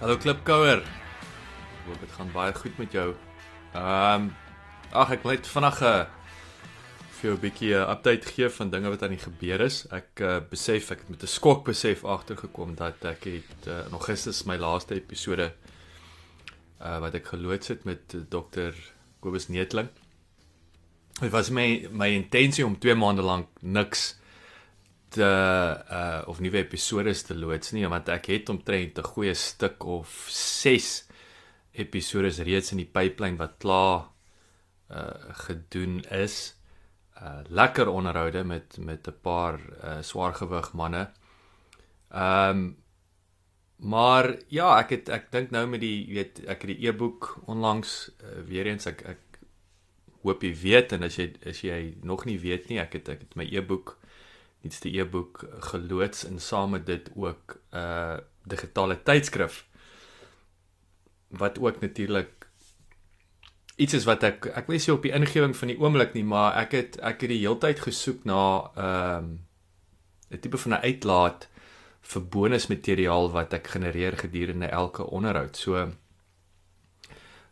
Hallo Klipkouer. Hoop dit gaan baie goed met jou. Ehm um, ag ek wil net vinnig 'n uh, vir jou 'n bietjie 'n update gee van dinge wat aan die gebeur is. Ek uh, besef ek het met 'n skok besef agtergekom dat ek het uh, in Augustus my laaste episode uh wat ek geloods het met Dr. Kobus Netling. Dit was my my intensie om 2 maande lank niks te uh of nuwe episode te loods nie want ek het omtrent 'n goeie stuk of 6 episode reeds in die pipeline wat klaar uh gedoen is. Uh lekker onderhoude met met 'n paar uh swaargewig manne. Ehm um, maar ja, ek het ek dink nou met die weet ek het die e-boek onlangs uh, weer eens ek ek hoop jy weet en as jy as jy nog nie weet nie, ek het ek het my e-boek nuutste e-boek geloods en saam met dit ook 'n uh, digitale tydskrif wat ook natuurlik iets is wat ek ek weet nie op die ingewing van die oomblik nie, maar ek het ek het die heeltyd gesoek na ehm um, 'n tipe van 'n uitlaat vir bonusmateriaal wat ek genereer gedurende elke onderhoud. So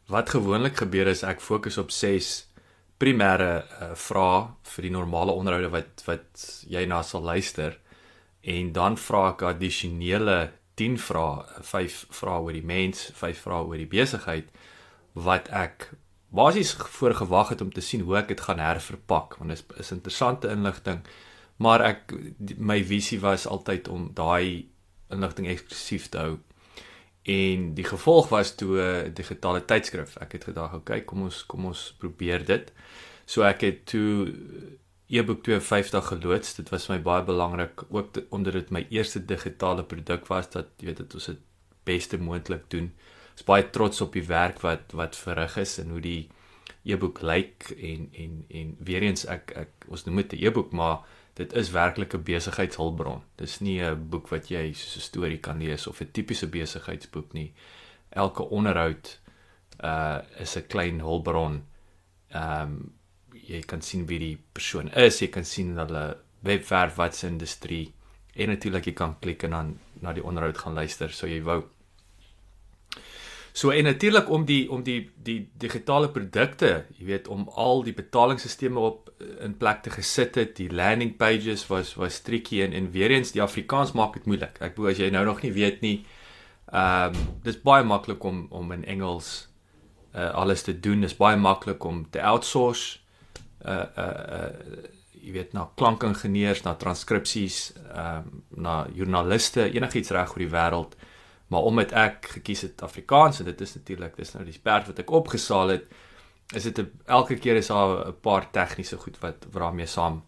wat gewoonlik gebeur is ek fokus op 6 primêre uh, vrae vir die normale onderhoude wat wat jy na sal luister. En dan vra ek addisionele 10 vrae, 5 vrae oor die mens, 5 vrae oor die besigheid wat ek basies voorgewag het om te sien hoe ek dit gaan herverpak want dit is, is interessante inligting maar ek my visie was altyd om daai inligting eksklusief te hou en die gevolg was toe 'n digitale tydskrif. Ek het gedink, oké, okay, kom ons kom ons probeer dit. So ek het toe e-boek 52 geloods. Dit was my baie belangrik ook te, omdat dit my eerste digitale produk was dat jy weet dit ons dit beste moontlik doen. Ek is baie trots op die werk wat wat verrig is en hoe die e-boek lyk en en en weer eens ek ek ons noem dit 'n e-boek maar dit is werklik 'n besigheidshulpbron. Dis nie 'n boek wat jy soos 'n storie kan lees of 'n tipiese besigheidsboek nie. Elke onderhoud uh is 'n klein hulpbron. Ehm um, jy kan sien wie die persoon is, jy kan sien hulle webwerf, wat se industrie en natuurlik jy kan klik en dan na die onderhoud gaan luister so jy wou. So en natuurlik om die om die die digitale produkte, jy weet om al die betalingsstelsels op eh, in plek te gesit het, die landing pages was was tricky en en weer eens die Afrikaans maak dit moeilik. Ek bedoel as jy nou nog nie weet nie, ehm um, dis baie maklik om om in Engels uh, alles te doen. Dis baie maklik om te outsource uh uh, uh jy weet na klankingenieurs, na transkripsies, ehm um, na joernaliste, enigiets reg oor die wêreld maar omdat ek gekies het Afrikaans en dit is natuurlik dis nou die sperd wat ek opgesaal het is dit elke keer is daar 'n paar tegniese goed wat waarmee saam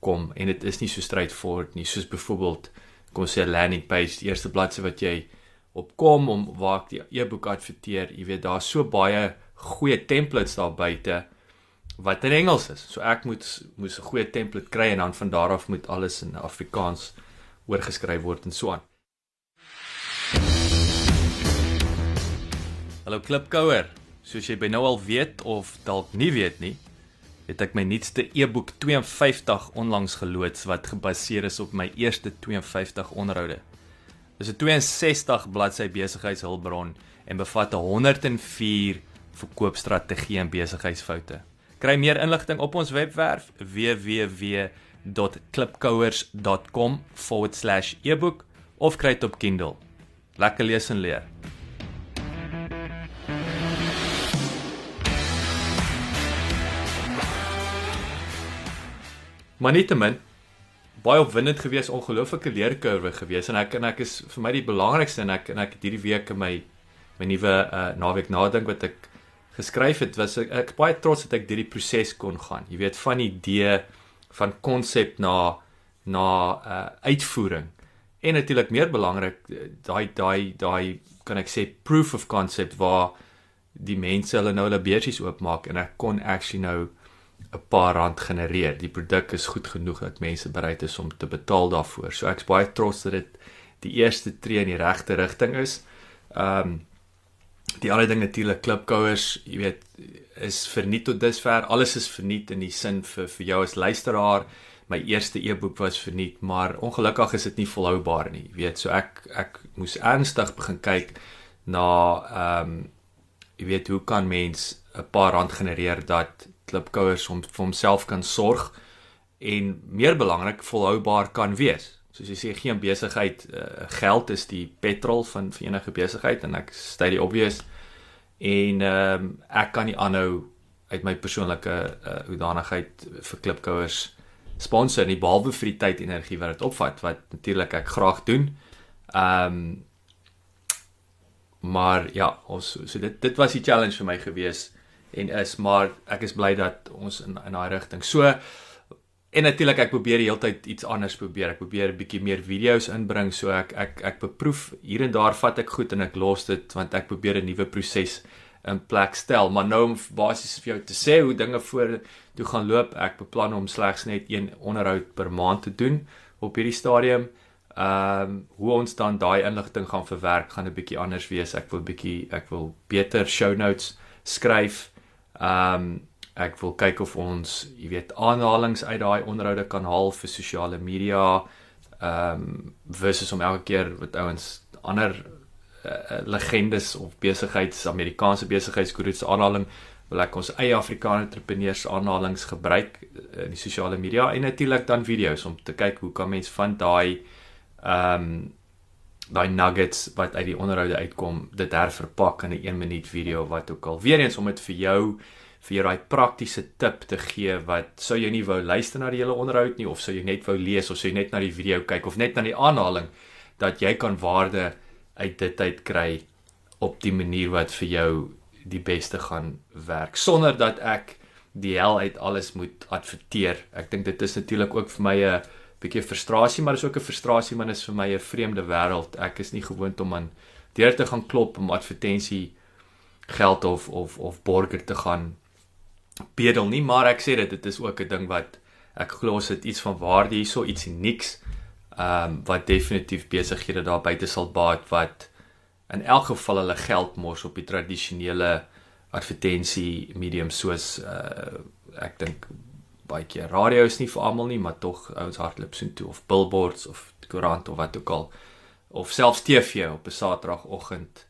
kom en dit is nie so straightforward nie soos byvoorbeeld kom sê 'n landing page die eerste bladsy wat jy opkom om waar ek die e-boek adverteer jy weet daar's so baie goeie templates daar buite wat in Engels is. So ek moet moes 'n goeie template kry en dan van daar af moet alles in Afrikaans oorgeskryf word en so aan Hallo Klipkouer. Soos jy by nou al weet of dalk nie weet nie, het ek my nuutste e-boek 52 onlangs geloods wat gebaseer is op my eerste 52 onderhoude. Dis 'n 62 bladsy besigheidshulpbron en bevat 104 verkoopstrategieë en besigheidsfoute. Kry meer inligting op ons webwerf www.klipkouers.com/ebook of kry dit op Kindle. Lekker lees en leer. Maar nietemin baie opwindend geweest, ongelooflike leerkurwe geweest en ek en ek is vir my die belangrikste en ek en ek het hierdie week in my my nuwe uh, naweek nadink wat ek geskryf het was ek, ek baie trots dat ek hierdie proses kon gaan. Jy weet van idee van konsep na na uh, uitvoering en natuurlik meer belangrik daai daai daai kan ek sê proof of concept waar die mense hulle nou hulle beursies oopmaak en ek kon actually nou 'n paar rand genereer. Die produk is goed genoeg dat mense bereid is om te betaal daarvoor. So ek's baie trots dat dit die eerste tree in die regte rigting is. Ehm um, die ander ding natuurlik klipkouers, jy weet, is verniet tot dusver. Alles is verniet in die sin vir vir jou as luisteraar. My eerste e-boek was verniet, maar ongelukkig is dit nie volhoubaar nie. Jy weet, so ek ek moes ernstig begin kyk na ehm um, jy weet hoe kan mens 'n paar rand genereer dat klipkouers om vir homself kan sorg en meer belangrik volhoubaar kan wees. Soos jy sê geen besigheid uh, geld is die petrol van vir enige besigheid en ek sê die obvious en ehm um, ek kan nie aanhou uit my persoonlike uh, hoedanigheid vir klipkouers sponsor nie behalwe vir die tyd en energie wat dit opvat wat natuurlik ek graag doen. Ehm um, maar ja, ons so dit dit was die challenge vir my gewees en is maar ek is bly dat ons in in daai rigting. So en natuurlik ek probeer die hele tyd iets anders probeer. Ek probeer 'n bietjie meer video's inbring so ek ek ek beproef hier en daar vat ek goed en ek los dit want ek probeer 'n nuwe proses in plek stel. Maar nou om basies vir jou te sê hoe dinge voor toe gaan loop, ek beplan om slegs net een onderhoud per maand te doen op hierdie stadium. Ehm um, hoe ons dan daai inligting gaan verwerk gaan 'n bietjie anders wees. Ek wil bietjie ek wil beter show notes skryf. Ehm um, ek wil kyk of ons, jy weet, aanhalings uit daai onderhoude kan haal vir sosiale media ehm um, versus om elke keer wat ouens ander uh, legendes of besigheids Amerikaanse besigheidsgurus aanhaling wil ek ons eie Afrikaanse entrepreneurs aanhalings gebruik in die sosiale media en natuurlik dan video's om te kyk hoe kan mens van daai ehm um, daai nuggets wat uit die onderhoude uitkom dit herverpak in 'n 1 minuut video wat ook al weer eens om dit vir jou vir jou daai praktiese tip te gee wat sou jy nie wou luister na die hele onderhoud nie of sou jy net wou lees of sou jy net na die video kyk of net na die aanhaling dat jy kan waarde uit dit uit kry op die manier wat vir jou die beste gaan werk sonder dat ek die hel uit alles moet adverteer. Ek dink dit is natuurlik ook vir my 'n bietjie frustrasie, maar is ook 'n frustrasie want is vir my 'n vreemde wêreld. Ek is nie gewoond om aan deur te gaan klop om advertensie geld of of of borger te gaan bedel nie, maar ek sê dit dit is ook 'n ding wat ek glo dit iets van waarde hierso, iets unieks. Ehm um, wat definitief besighede daar buite sal baat wat in elk geval hulle geld mors op die tradisionele advertensie medium soos uh, ek dink baie keer radio is nie vir almal nie, maar tog ouens hardloop so toe of billboards of koerant of wat ook al of selfs TV op 'n Saterdagoggend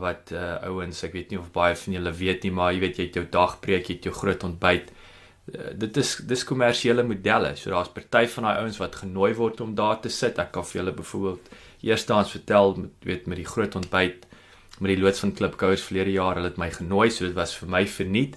wat uh, ouens, ek weet nie of baie van julle weet nie, maar jy weet jy het jou dagbreek, jy het jou groot ontbyt. Uh, dit is dis kommersiële modelle. So daar's party van daai ouens wat genooi word om daar te sit. Ek kan vir julle byvoorbeeld eerstens vertel met weet met die groot ontbyt met die loods van Klipkouers verlede jaar, hulle het my genooi, so dit was vir my verniet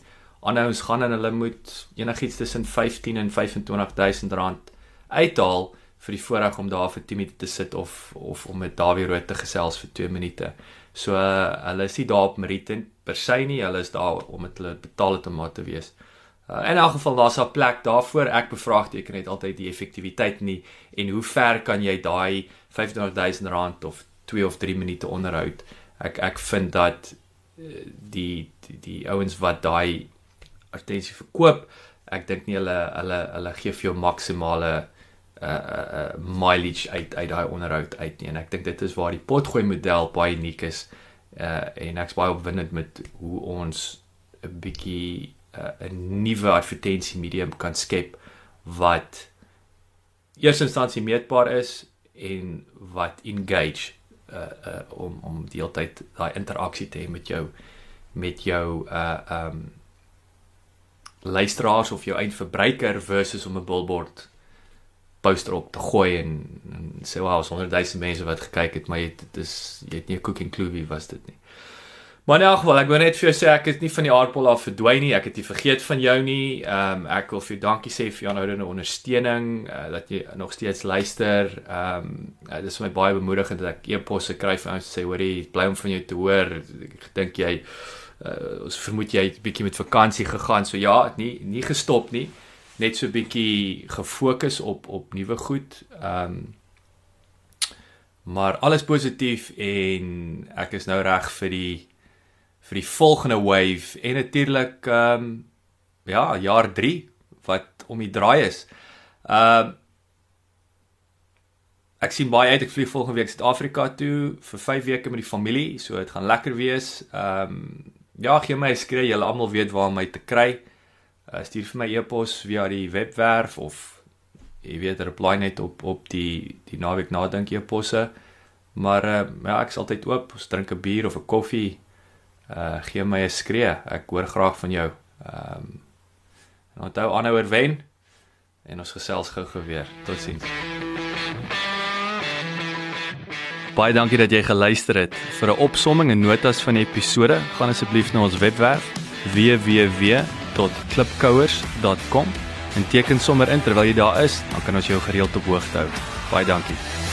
ons gaan en hulle moet enigiets tussen 15 en 25000 rand uithaal vir die voorreg om daar vir 10 minute te sit of of om met Dawie Rood te gesels vir 2 minute. So uh, hulle is nie daar op Merite per se nie, hulle is daar om met hulle betaal te maak te wees. Uh, in elk geval daar's 'n plek daarvoor. Ek bevraagteken net altyd die effektiwiteit nie en hoe ver kan jy daai 25000 rand of 2 of 3 minute onderhoud? Ek ek vind dat uh, die die, die ouens wat daai advertensie verkoop. Ek dink nie hulle hulle hulle gee vir jou maksimale uh uh mileage uit uit daai onderhoud uit nie en ek dink dit is waar die potgooi model baie uniek is uh en ek's baie opwindend met hoe ons 'n bietjie 'n uh, nuwe advertensie medium kan skep wat eers instansie meetbaar is en wat engage uh uh om om die hele tyd daai interaksie te hê met jou met jou uh um luisteraars of jou eindverbruiker versus om 'n billboard poster op te gooi en, en sê wow, ons 100 000 mense wat gekyk het, maar dit is jy het nie 'n cooking clue wie was dit nie. Maar in elk geval, ek wil net vir jou sê ek het nie van die aardbol af verdwyn nie. Ek het nie vergeet van jou nie. Ehm um, ek wil vir jou dankie sê vir jou aanhoudende ondersteuning, uh, dat jy nog steeds luister. Ehm um, uh, dit is vir my baie bemoedigend dat ek e-posse kry van ouens sê hoorie, bly om van jou te hoor. Ek dink jy uh, ons vermoed jy het 'n bietjie met vakansie gegaan. So ja, nie nie gestop nie. Net so 'n bietjie gefokus op op nuwe goed. Ehm um, Maar alles positief en ek is nou reg vir die vir die volgende wave en natuurlik ehm um, ja, jaar 3 wat om die draai is. Ehm uh, Ek sien baie uit ek vlieg volgende week Suid-Afrika toe vir 5 weke met die familie, so dit gaan lekker wees. Ehm um, ja, gee my 'n skree, julle almal weet waar om my te kry. Uh, stuur vir my e-pos via die webwerf of jy weet reply net op op die die naweek nadink e-posse. Maar uh, ja, ek is altyd oop. Ons drink 'n bier of 'n koffie. Uh gee my 'n skree. Ek hoor graag van jou. Ehm um, en onthou aanhouer wen en ons gesels gou-gou weer. Totsiens. Baie dankie dat jy geluister het. Vir 'n opsomming en notas van die episode, gaan asseblief na ons webwerf www.klipkouers.com en teken sommer in terwyl jy daar is, dan kan ons jou gereeld op hoogte hou. Baie dankie.